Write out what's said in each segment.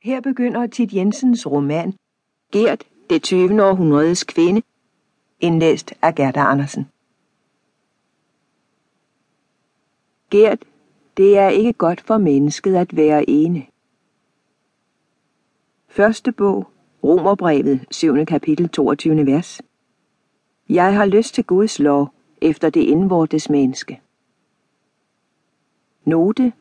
Her begynder Tit Jensens roman Gert, det 20. århundredes kvinde, indlæst af Gerda Andersen. Gert, det er ikke godt for mennesket at være ene. Første bog, Romerbrevet, 7. kapitel, 22. vers. Jeg har lyst til Guds lov efter det indvortes menneske. Note.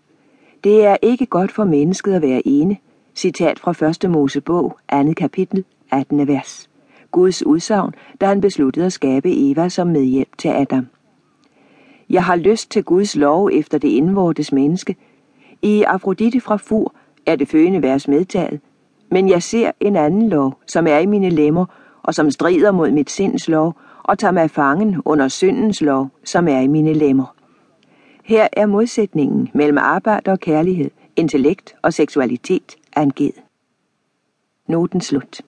Det er ikke godt for mennesket at være ene, Citat fra 1. Mosebog, 2. kapitel, 18. vers. Guds udsagn, da han besluttede at skabe Eva som medhjælp til Adam. Jeg har lyst til Guds lov efter det indvortes menneske. I Afrodite fra Fur er det følgende vers medtaget. Men jeg ser en anden lov, som er i mine lemmer, og som strider mod mit sinds lov, og tager mig fangen under syndens lov, som er i mine lemmer. Her er modsætningen mellem arbejde og kærlighed, intellekt og seksualitet angivet. Noten slut.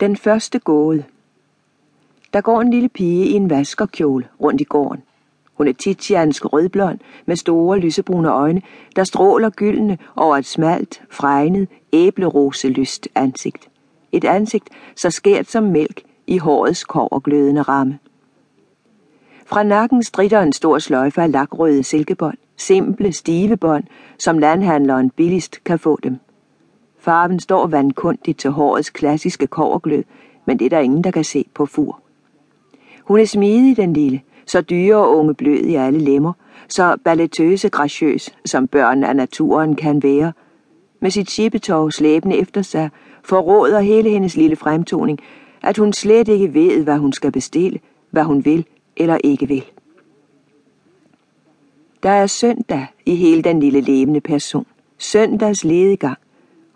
Den første gåde. Der går en lille pige i en vaskerkjole rundt i gården. Hun er titiansk rødblond med store lysebrune øjne, der stråler gyldne over et smalt, fregnet, æbleroselyst ansigt. Et ansigt så skært som mælk i hårets glødende ramme. Fra nakken strider en stor sløjfe af lakrøde silkebånd, simple, stivebånd, som landhandleren billigst kan få dem. Farven står vandkundigt til hårets klassiske koverglød, men det er der ingen, der kan se på fur. Hun er smidig, den lille, så dyre og unge blød i alle lemmer, så balletøse graciøs, som børn af naturen kan være. Med sit chippetov slæbende efter sig, forråder hele hendes lille fremtoning, at hun slet ikke ved, hvad hun skal bestille, hvad hun vil eller ikke vil. Der er søndag i hele den lille levende person. Søndags ledegang,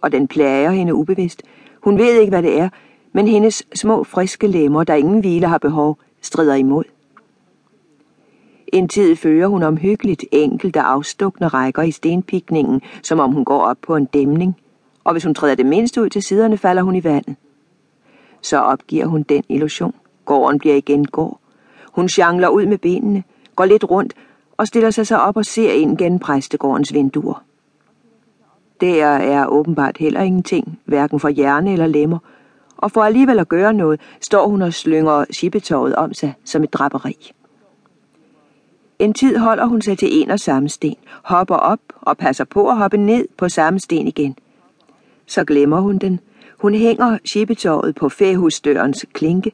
og den plager hende ubevidst. Hun ved ikke, hvad det er, men hendes små, friske lemmer, der ingen hvile har behov, strider imod. En tid fører hun omhyggeligt enkelte afstukne rækker i stenpikningen, som om hun går op på en dæmning, og hvis hun træder det mindste ud til siderne, falder hun i vandet. Så opgiver hun den illusion. Gården bliver igen gård. Hun jangler ud med benene, går lidt rundt og stiller sig så op og ser ind gennem præstegårdens vinduer. Der er åbenbart heller ingenting, hverken for hjerne eller lemmer, og for alligevel at gøre noget, står hun og slynger skibetåret om sig som et draperi. En tid holder hun sig til en og samme sten, hopper op og passer på at hoppe ned på samme sten igen. Så glemmer hun den. Hun hænger skibetåret på fæhusdørens klinke,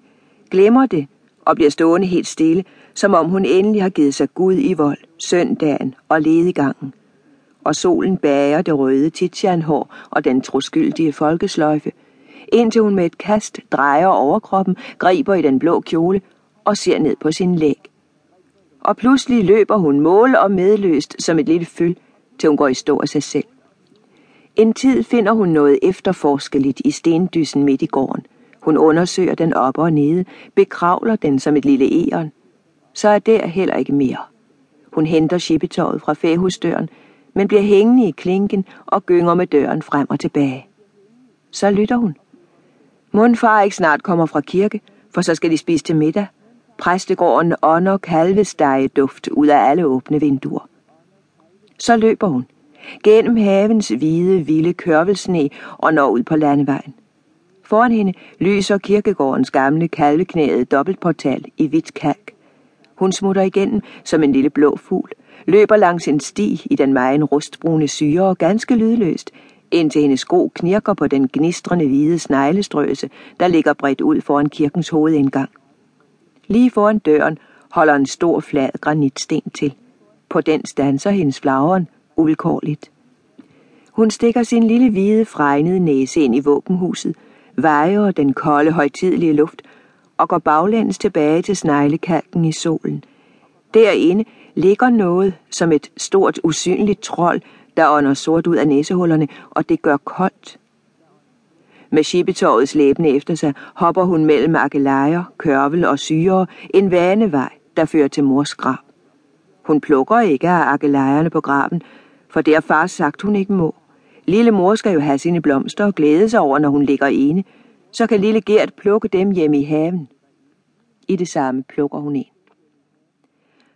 glemmer det og bliver stående helt stille, som om hun endelig har givet sig Gud i vold, søndagen og ledegangen. Og solen bager det røde titianhår og den troskyldige folkesløjfe, indtil hun med et kast drejer overkroppen, griber i den blå kjole og ser ned på sin læg. Og pludselig løber hun mål og medløst som et lille fyld, til hun går i stå af sig selv. En tid finder hun noget efterforskeligt i stendyssen midt i gården. Hun undersøger den op og nede, bekravler den som et lille æren. Så er der heller ikke mere. Hun henter skibetåret fra fæhusdøren, men bliver hængende i klinken og gynger med døren frem og tilbage. Så lytter hun. Mundfar ikke snart kommer fra kirke, for så skal de spise til middag. Præstegården ånder kalvestege duft ud af alle åbne vinduer. Så løber hun. Gennem havens hvide, vilde kørvelsne og når ud på landevejen. Foran hende lyser kirkegårdens gamle kalveknæede dobbeltportal i hvidt kalk. Hun smutter igennem som en lille blå fugl, løber langs en sti i den megen rustbrune syre og ganske lydløst, indtil hendes sko knirker på den gnistrende hvide sneglestrøse, der ligger bredt ud foran kirkens hovedindgang. Lige foran døren holder en stor flad granitsten til. På den stanser hendes flagren uvilkårligt. Hun stikker sin lille hvide fregnede næse ind i våbenhuset, vejer den kolde, højtidlige luft og går baglæns tilbage til sneglekalken i solen. Derinde ligger noget som et stort, usynligt trold, der ånder sort ud af næsehullerne, og det gør koldt. Med skibetåret slæbende efter sig hopper hun mellem akelejer, kørvel og syre, en vanevej, der fører til mors grav. Hun plukker ikke af akelejerne på graven, for det har far sagt, hun ikke må. Lille mor skal jo have sine blomster og glæde sig over, når hun ligger ene. Så kan lille Gert plukke dem hjemme i haven. I det samme plukker hun en.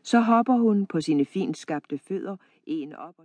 Så hopper hun på sine fint skabte fødder, en op og